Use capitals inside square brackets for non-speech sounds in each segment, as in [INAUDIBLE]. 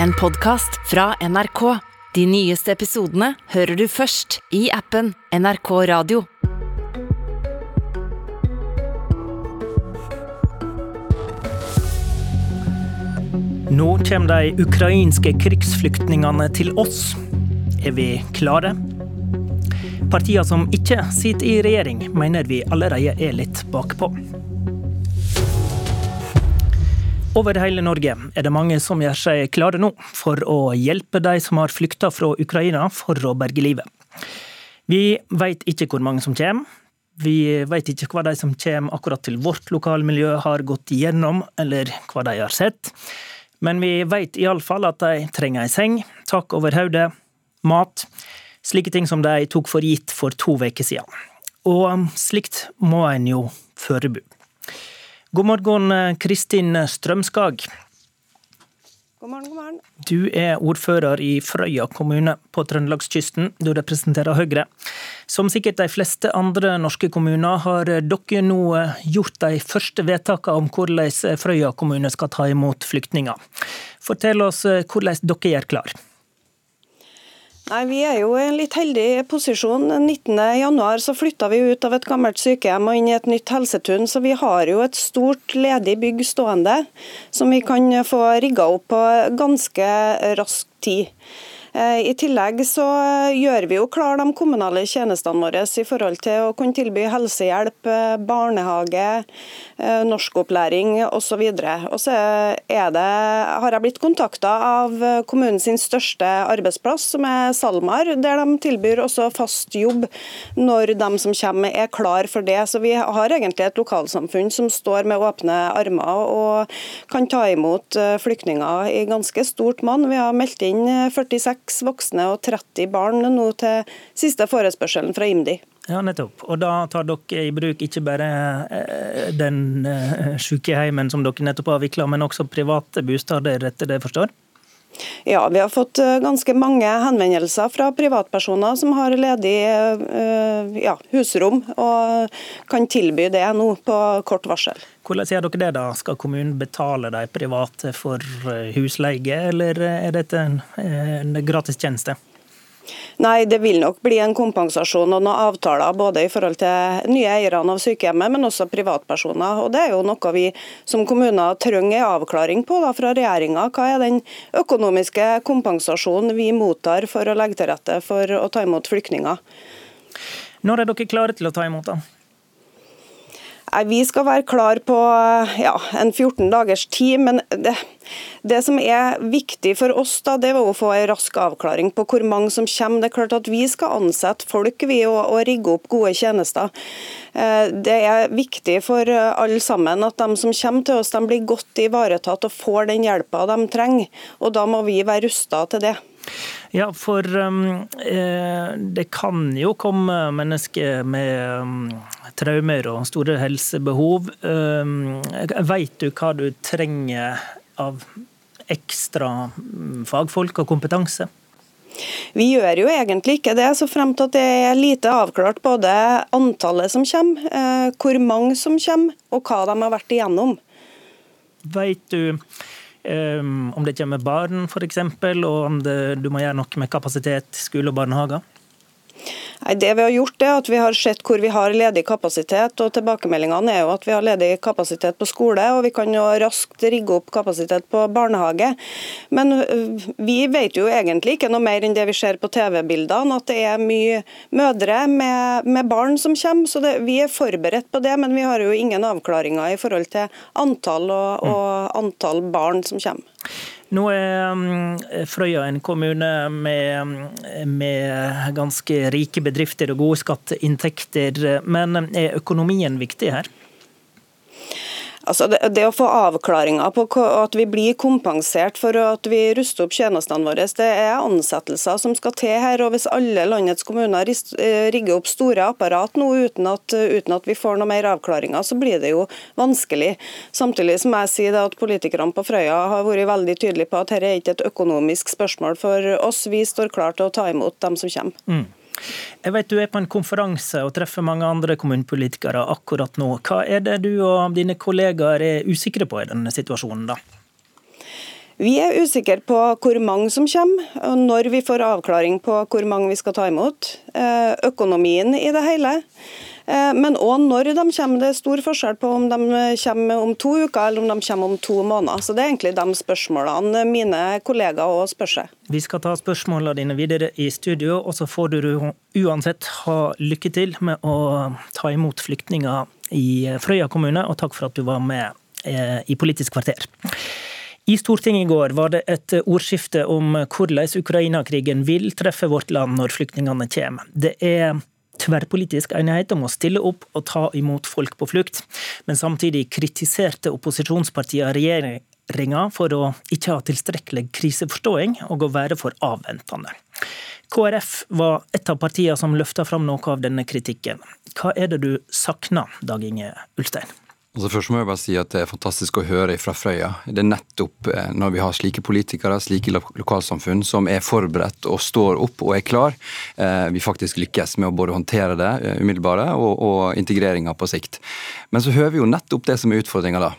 en podkast fra NRK. De nyeste episodene hører du først i appen NRK Radio. Nå kommer de ukrainske krigsflyktningene til oss. Er vi klare? Partiene som ikke sitter i regjering, mener vi allerede er litt bakpå. Over hele Norge er det mange som gjør seg klare nå for å hjelpe de som har flykta fra Ukraina for å berge livet. Vi vet ikke hvor mange som kommer. Vi vet ikke hva de som kommer akkurat til vårt lokalmiljø har gått igjennom, eller hva de har sett. Men vi vet iallfall at de trenger ei seng, tak over hodet, mat, slike ting som de tok for gitt for to uker siden. Og slikt må en jo forberede. God morgen, Kristin Strømskag. God morgen, god morgen. Du er ordfører i Frøya kommune på Trøndelagskysten. Du representerer Høyre. Som sikkert de fleste andre norske kommuner har dere nå gjort de første vedtakene om hvordan Frøya kommune skal ta imot flyktninger. Fortell oss hvordan dere gjør klar. Nei, Vi er jo i en litt heldig posisjon. 19.1 så flytta vi ut av et gammelt sykehjem og inn i et nytt helsetun, så vi har jo et stort ledig bygg stående som vi kan få rigga opp på ganske rask tid. I tillegg så gjør vi jo klar de kommunale tjenestene våre i forhold til å kunne tilby helsehjelp, barnehage, norskopplæring osv. Og så er det, har jeg blitt kontakta av kommunens største arbeidsplass, som er SalMar, der de tilbyr også fast jobb når de som kommer er klar for det. Så vi har egentlig et lokalsamfunn som står med åpne armer og kan ta imot flyktninger i ganske stort monn. Vi har meldt inn 46 voksne og 30 barn nå til siste forespørselen fra IMDi. Ja, nettopp. Og da tar dere i bruk ikke bare den sykehjemmen som dere nettopp avvikla, men også private bosteder, etter det jeg forstår? Ja, vi har fått ganske mange henvendelser fra privatpersoner som har ledig ja, husrom, og kan tilby det nå på kort varsel. Hvordan gjør dere det da? Skal kommunen betale de private for husleie, eller er dette en, en gratistjeneste? Nei, det vil nok bli en kompensasjon og noen avtaler både i forhold til nye eierne av sykehjemmet, men også privatpersoner. Og Det er jo noe vi som kommuner trenger avklaring på da, fra regjeringa. Hva er den økonomiske kompensasjonen vi mottar for å legge til rette for å ta imot flyktninger? Når er dere klare til å ta imot, da? Vi skal være klar på ja, en 14 dagers tid, men det, det, som er viktig for oss, da, det var å få en rask avklaring på hvor mange som kommer. Det er klart at Vi skal ansette folk vi, og, og rigge opp gode tjenester. Det er viktig for alle sammen at de som kommer til oss, de blir godt ivaretatt og får den hjelpa de trenger. og Da må vi være rusta til det. Ja, for um, det kan jo komme mennesker med um, traumer og store helsebehov. Um, Vet du hva du trenger av ekstra fagfolk og kompetanse? Vi gjør jo egentlig ikke det, så frem til at det er lite avklart både antallet som kommer, hvor mange som kommer, og hva de har vært igjennom. Vet du Um, om det kommer barn f.eks., og om det, du må gjøre noe med kapasitet skole og barnehager? Nei, det Vi har gjort er at vi har sett hvor vi har ledig kapasitet. og Tilbakemeldingene er jo at vi har ledig kapasitet på skole, og vi kan jo raskt rigge opp kapasitet på barnehage. Men vi vet jo egentlig ikke noe mer enn det vi ser på TV-bildene, at det er mye mødre med, med barn som kommer. så det, Vi er forberedt på det, men vi har jo ingen avklaringer i forhold til antall og, og antall barn som kommer. Nå er Frøya en kommune med, med, ganske rike bedrifter og gode skatteinntekter, men er økonomien viktig her? Altså det, det, å få avklaringer på at vi blir kompensert for at vi ruster opp tjenestene våre, det er ansettelser som skal til her. og Hvis alle landets kommuner eh, rigger opp store apparat nå uten at, uten at vi får noe mer avklaringer, så blir det jo vanskelig. Samtidig som jeg sier at politikerne på Frøya har vært veldig tydelige på at dette er ikke et økonomisk spørsmål for oss. Vi står klar til å ta imot dem som kommer. Mm. Jeg vet du er på en konferanse og treffer mange andre kommunepolitikere akkurat nå. Hva er det du og dine kollegaer er usikre på i denne situasjonen, da? Vi er usikre på hvor mange som kommer, og når vi får avklaring på hvor mange vi skal ta imot. Eh, økonomien i det hele. Eh, men òg når de kommer. Det er stor forskjell på om de kommer om to uker eller om de kommer om to måneder. Så Det er egentlig de spørsmålene mine kollegaer òg spør seg. Vi skal ta spørsmålene dine videre i studio, og så får du uansett ha lykke til med å ta imot flyktninger i Frøya kommune, og takk for at du var med eh, i Politisk kvarter. I Stortinget i går var det et ordskifte om hvordan Ukraina-krigen vil treffe vårt land når flyktningene kommer. Det er tverrpolitisk enighet om å stille opp og ta imot folk på flukt, men samtidig kritiserte opposisjonspartiene regjeringa for å ikke ha tilstrekkelig kriseforståing og å være for avventende. KrF var et av partiene som løfta fram noe av denne kritikken. Hva er det du savner, Dag Inge Ulstein? Altså først må jeg bare si at Det er fantastisk å høre fra Frøya. Det er nettopp eh, når vi har slike politikere, slike lokalsamfunn som er forberedt og står opp og er klar, eh, vi faktisk lykkes med å både håndtere det eh, umiddelbare og, og integreringa på sikt. Men så hører vi jo nettopp det som er utfordringa da.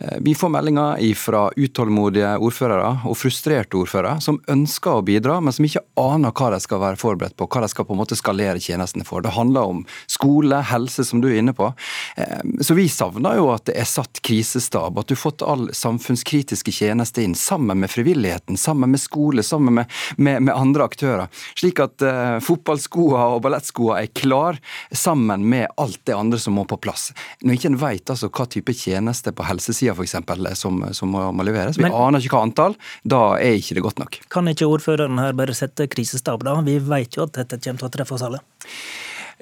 Eh, vi får meldinger fra utålmodige ordførere og frustrerte ordførere som ønsker å bidra, men som ikke aner hva de skal være forberedt på, hva de skal på en måte skalere tjenestene for. Det handler om skole, helse, som du er inne på. Eh, så vi savner jo at det er satt krisestab, at du har fått all samfunnskritiske tjenester inn, sammen med frivilligheten, sammen med skole, sammen med, med, med andre aktører. Slik at uh, fotballskoene og ballettskoene er klar, sammen med alt det andre som må på plass. Når ikke en vet altså hva type tjenester på helsesiden nettsida f.eks. Som, som må leveres. Vi Men, aner ikke hva antall. Da er ikke det godt nok. Kan ikke ordføreren her bare sette krisestab, da? Vi vet jo at dette kommer til å treffe oss alle.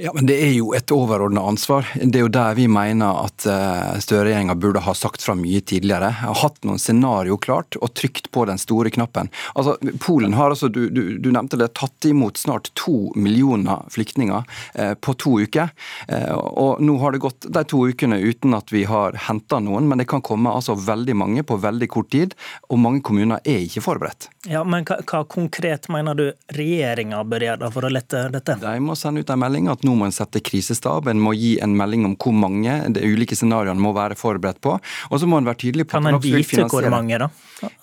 Ja, men Det er jo et overordna ansvar. Det er jo der vi mener at eh, Støre-regjeringa burde ha sagt fra mye tidligere. Har hatt noen scenario klart og trykt på den store knappen. Altså, Polen har altså, du, du, du nevnte det, tatt imot snart to millioner flyktninger eh, på to uker. Eh, og Nå har det gått de to ukene uten at vi har henta noen, men det kan komme altså veldig mange på veldig kort tid. Og mange kommuner er ikke forberedt. Ja, Men hva, hva konkret mener du regjeringa bør gjøre for å lette dette? De må sende ut en melding at nå nå må en sette krisestab, en må gi en melding om hvor mange de ulike scenarioene må være forberedt på. Og så må en være tydelig på Kan en vite hvor mange, da?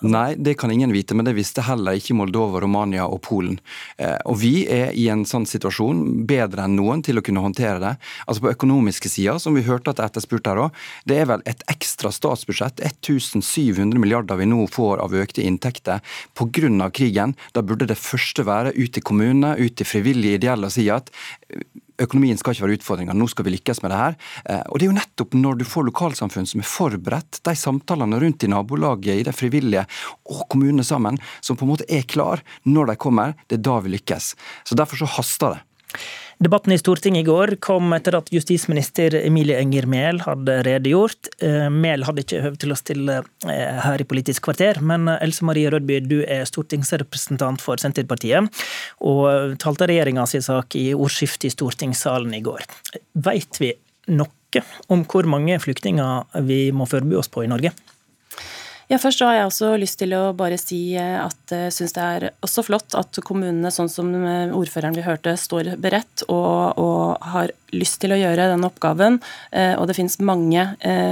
Nei, det kan ingen vite, men det visste heller ikke Moldova, Romania og Polen. Eh, og vi er i en sånn situasjon bedre enn noen til å kunne håndtere det. Altså På økonomiske sida, som vi hørte at det er etterspurt her òg, det er vel et ekstra statsbudsjett, 1700 milliarder vi nå får av økte inntekter pga. krigen. Da burde det første være ut til kommunene, ut til frivillige ideelle og si at økonomien skal ikke være utfordringa, nå skal vi lykkes med det her. Eh, og Det er jo nettopp når du får lokalsamfunn som er forberedt, de samtalene rundt i nabolaget, i det frivillige og kommunene sammen, som på en måte er klar når de kommer, det er da vi lykkes. Så Derfor så haster det. Debatten i Stortinget i går kom etter at justisminister Emilie Enger Mehl hadde redegjort. Eh, Mehl hadde ikke høvd til å stille eh, her i Politisk kvarter, men Else Marie Rødby, du er stortingsrepresentant for Senterpartiet, og talte regjeringa sin sak i ordskiftet i stortingssalen i går. Veit vi noe om hvor mange flyktninger vi må forberede oss på i Norge? Ja, Først har jeg også lyst til å bare si eh, at jeg syns det er også flott at kommunene, sånn som eh, ordføreren vi hørte, står beredt og, og har lyst til å gjøre den oppgaven. Eh, og det finnes mange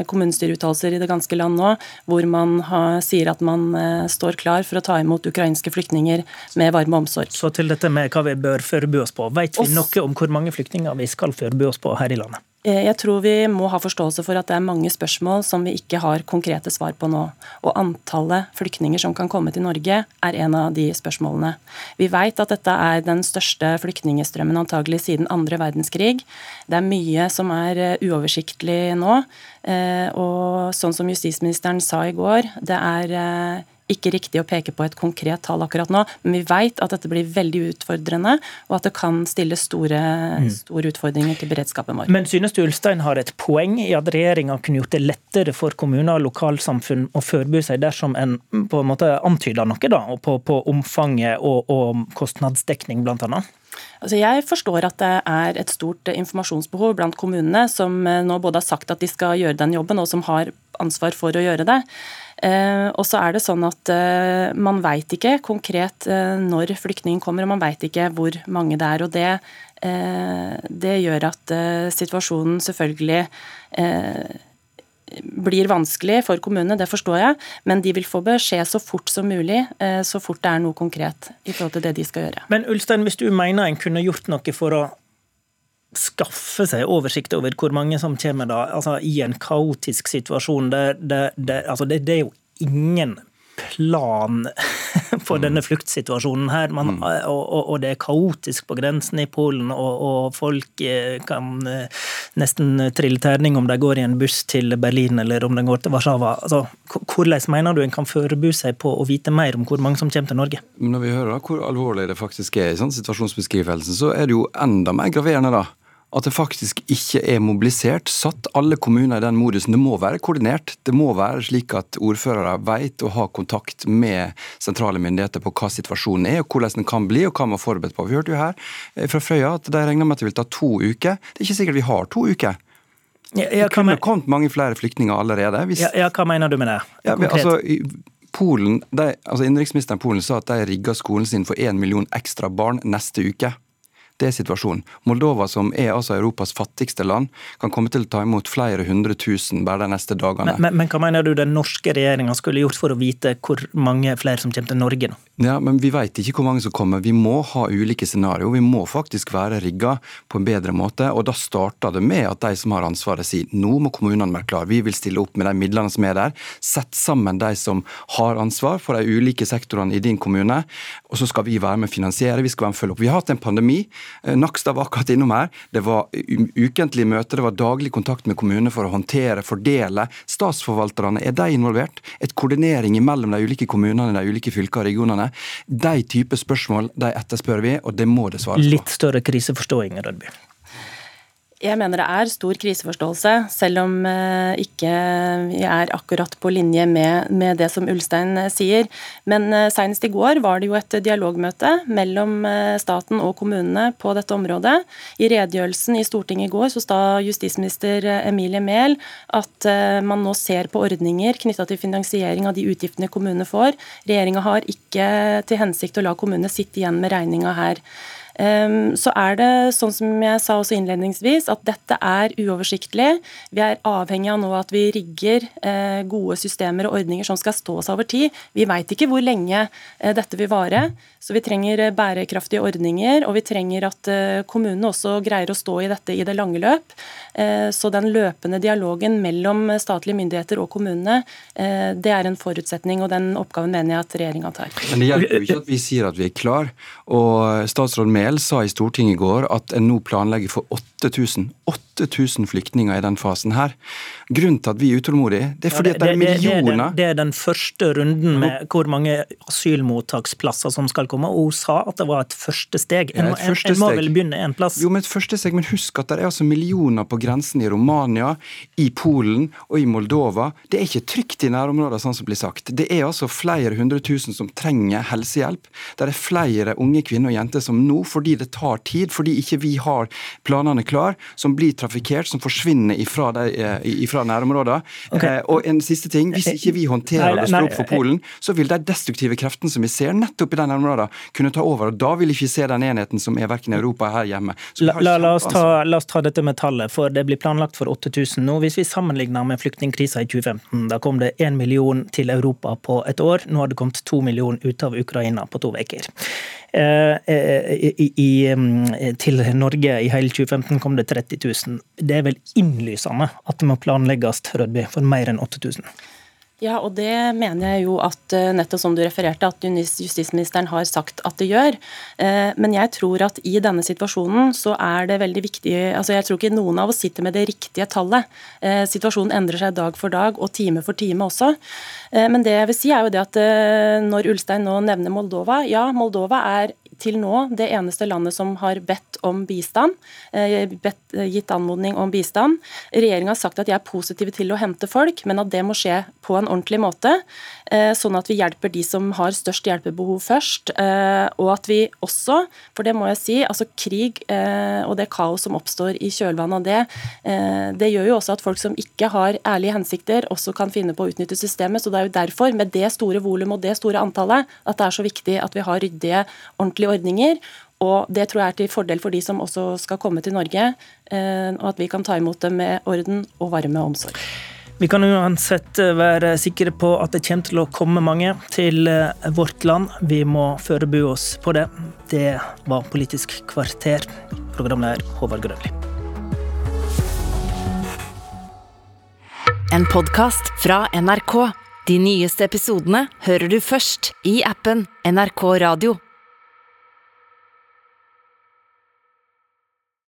kommunestyreuttalelser i det ganske land nå hvor man har, sier at man står klar for å ta imot ukrainske flyktninger med varme omsorg. Så til dette med hva vi bør forberede oss på. Vet vi noe om hvor mange flyktninger vi skal forberede oss på her i landet? Eh, jeg tror vi må ha forståelse for at det er mange spørsmål som vi ikke har konkrete svar på nå. Og antallet flyktninger som kan komme til Norge, er en av de spørsmålene. Vi vet at dette er den største flyktningstrømmen antagelig siden andre verdenskrig. Det er mye som er eh, uoversiktlig nå. Eh, og sånn som justisministeren sa i går, det er ikke riktig å peke på et konkret tall akkurat nå, men vi vet at dette blir veldig utfordrende, og at det kan stille store, mm. store utfordringer til beredskapen vår. Men synes du Ulstein har et poeng i at regjeringa kunne gjort det lettere for kommuner og lokalsamfunn å forberede seg dersom en på en måte antyder noe da, på, på omfanget og, og kostnadsdekning, blant annet? Altså jeg forstår at det er et stort informasjonsbehov blant kommunene, som nå både har sagt at de skal gjøre den jobben, og som har ansvar for å gjøre det. Eh, og så er det sånn at eh, man veit ikke konkret eh, når flyktningen kommer, og man veit ikke hvor mange det er. og det, det gjør at situasjonen selvfølgelig blir vanskelig for kommunene, det forstår jeg, men de vil få beskjed så fort som mulig, så fort det er noe konkret i forhold til det de skal gjøre. Men Ulstein, hvis du mener en kunne gjort noe for å skaffe seg oversikt over hvor mange som kommer da, altså i en kaotisk situasjon. Det, det, det, altså det, er jo ingen plan [LAUGHS] for denne fluktsituasjonen her. Man, mm. og, og, og, det er kaotisk på grensen i Polen, og, og, folk eh, kan eh, nesten trille terning om de går i en buss til Berlin eller om de går til Warszawa. Altså, hvordan mener du en kan forberede seg på å vite mer om hvor mange som kommer til Norge? Når vi hører da, hvor alvorlig det faktisk er i sånn situasjonsbeskrivelsen, så er det jo enda mer graverende da at det faktisk ikke er mobilisert, satt alle kommuner i den modusen. Det må være koordinert. Det må være slik at ordførere vet å ha kontakt med sentrale myndigheter på hva situasjonen er, og hvordan den kan bli, og hva man er forberedt på. Vi hørte jo her eh, fra Frøya at de regner med at det vil ta to uker. Det er ikke sikkert vi har to uker. Ja, ja, det kunne kommet mange flere flyktninger allerede. Hvis... Ja, ja, hva mener du med det? Ja, altså, Polen, de, altså Innenriksministeren Polen sa at de rigga skolen sin for én million ekstra barn neste uke. Det er situasjonen. Moldova, som er altså Europas fattigste land, kan komme til å ta imot flere hundre tusen bare de neste dagene. Men, men, men hva mener du den norske regjeringa skulle gjort for å vite hvor mange flere som kommer til Norge nå? Ja, men Vi vet ikke hvor mange som kommer. Vi må ha ulike scenarioer. Vi må faktisk være rigga på en bedre måte. og Da starter det med at de som har ansvaret sier nå må kommunene være klare. Vi vil stille opp med de midlene som er der. Sett sammen de som har ansvar for de ulike sektorene i din kommune. Og så skal vi være med å finansiere. Vi skal være med å følge opp. Vi har hatt en pandemi. Eh, Nakstad var akkurat innom her. Det var ukentlige møter, det var daglig kontakt med kommunene for å håndtere, fordele. Statsforvalterne, er de involvert? Et koordinering mellom de ulike kommunene, de ulike fylkene og regionene. De type spørsmål de etterspør vi, og det må det svares på. Litt større kriseforståing, Rødby? Jeg mener det er stor kriseforståelse, selv om vi ikke er akkurat på linje med, med det som Ulstein eh, sier. Men eh, senest i går var det jo et dialogmøte mellom staten og kommunene på dette området. I redegjørelsen i Stortinget i går så sa justisminister Emilie Mehl at man nå ser på ordninger knytta til finansiering av de utgiftene kommunene får. Regjeringa har ikke til hensikt å la kommunene sitte igjen med regninga her. Ehm, så er det sånn som jeg sa også innledningsvis, at dette er uoversiktlig. Vi er avhengig av nå at vi rigger eh, gode systemer og ordninger som skal stå seg over tid. Vi veit ikke hvor lenge eh, dette vil vare, så vi trenger eh, bærekraftige ordninger. Og vi trenger at kommunene også greier å stå i dette i det lange løp. Så den løpende dialogen mellom statlige myndigheter og kommunene, det er en forutsetning, og den oppgaven mener jeg at regjeringa tar. Men det hjelper jo ikke at vi sier at vi er klar, og statsråd Mehl Mehl sa i Stortinget i går at en nå planlegger for 8000. 8000 flyktninger i den fasen her. Grunnen til at vi er utålmodige, det er fordi ja, det, det, det, er millioner det, er den første runden med hvor mange asylmottaksplasser som skal komme. Og hun sa at det var et første steg. En, ja, første en, en må vel begynne en plass? Jo, men et første steg, men husk at det er altså millioner på grensen i Romania, i Polen og i Moldova. Det er ikke trygt i nærområdene, sånn som blir sagt. Det er altså flere hundre tusen som trenger helsehjelp. Det er flere unge kvinner og jenter som nå, fordi det tar tid, fordi ikke vi har planene klar, som blir trafikkert, som forsvinner ifra, de, eh, ifra nærområdene. Okay. Eh, og en siste ting, Hvis ikke vi håndterer det og står opp for Polen, så vil de destruktive kreftene som vi ser nettopp i de nærområdene, kunne ta over. og Da vil vi ikke se den enheten som er verken i Europa her hjemme. La, la, la, oss ta, la, oss ta, dette med tallet, for det blir planlagt for 8000 nå. Hvis vi sammenligner med flyktningkrisa i 2015, da kom det én million til Europa på et år. Nå har det kommet to millioner ut av Ukraina på to uker. Eh, i, til Norge i hele 2015 kom det 30 000. Det er vel innlysende at det må planlegges Rødby, for mer enn 8000? Ja, og det mener jeg jo at eh, nettopp som du refererte, at justisministeren har sagt at det gjør. Men jeg tror at i denne situasjonen så er det veldig viktig altså Jeg tror ikke noen av oss sitter med det riktige tallet. Situasjonen endrer seg dag for dag og time for time også. Men det jeg vil si er jo det at når Ulstein nå nevner Moldova, ja, Moldova er til nå det eneste landet som har bedt om bistand, eh, bedt, eh, gitt anmodning om bistand. Regjeringa har sagt at de er positive til å hente folk, men at det må skje på en ordentlig måte. Eh, sånn at vi hjelper de som har størst hjelpebehov først. Og at vi også, for det må jeg si, altså krig og det kaos som oppstår i kjølvannet av det, det gjør jo også at folk som ikke har ærlige hensikter, også kan finne på å utnytte systemet. Så det er jo derfor, med det store volumet og det store antallet, at det er så viktig at vi har ryddige, ordentlige forskjellige ordninger. Og Det tror jeg er til fordel for de som også skal komme til Norge, eh, og at vi kan ta imot dem med orden og varme og omsorg. Vi kan uansett være sikre på at det kommer til å komme mange til vårt land. Vi må forberede oss på det. Det var Politisk kvarter. Programleder Håvard Grønli. En podkast fra NRK. De nyeste episodene hører du først i appen NRK Radio.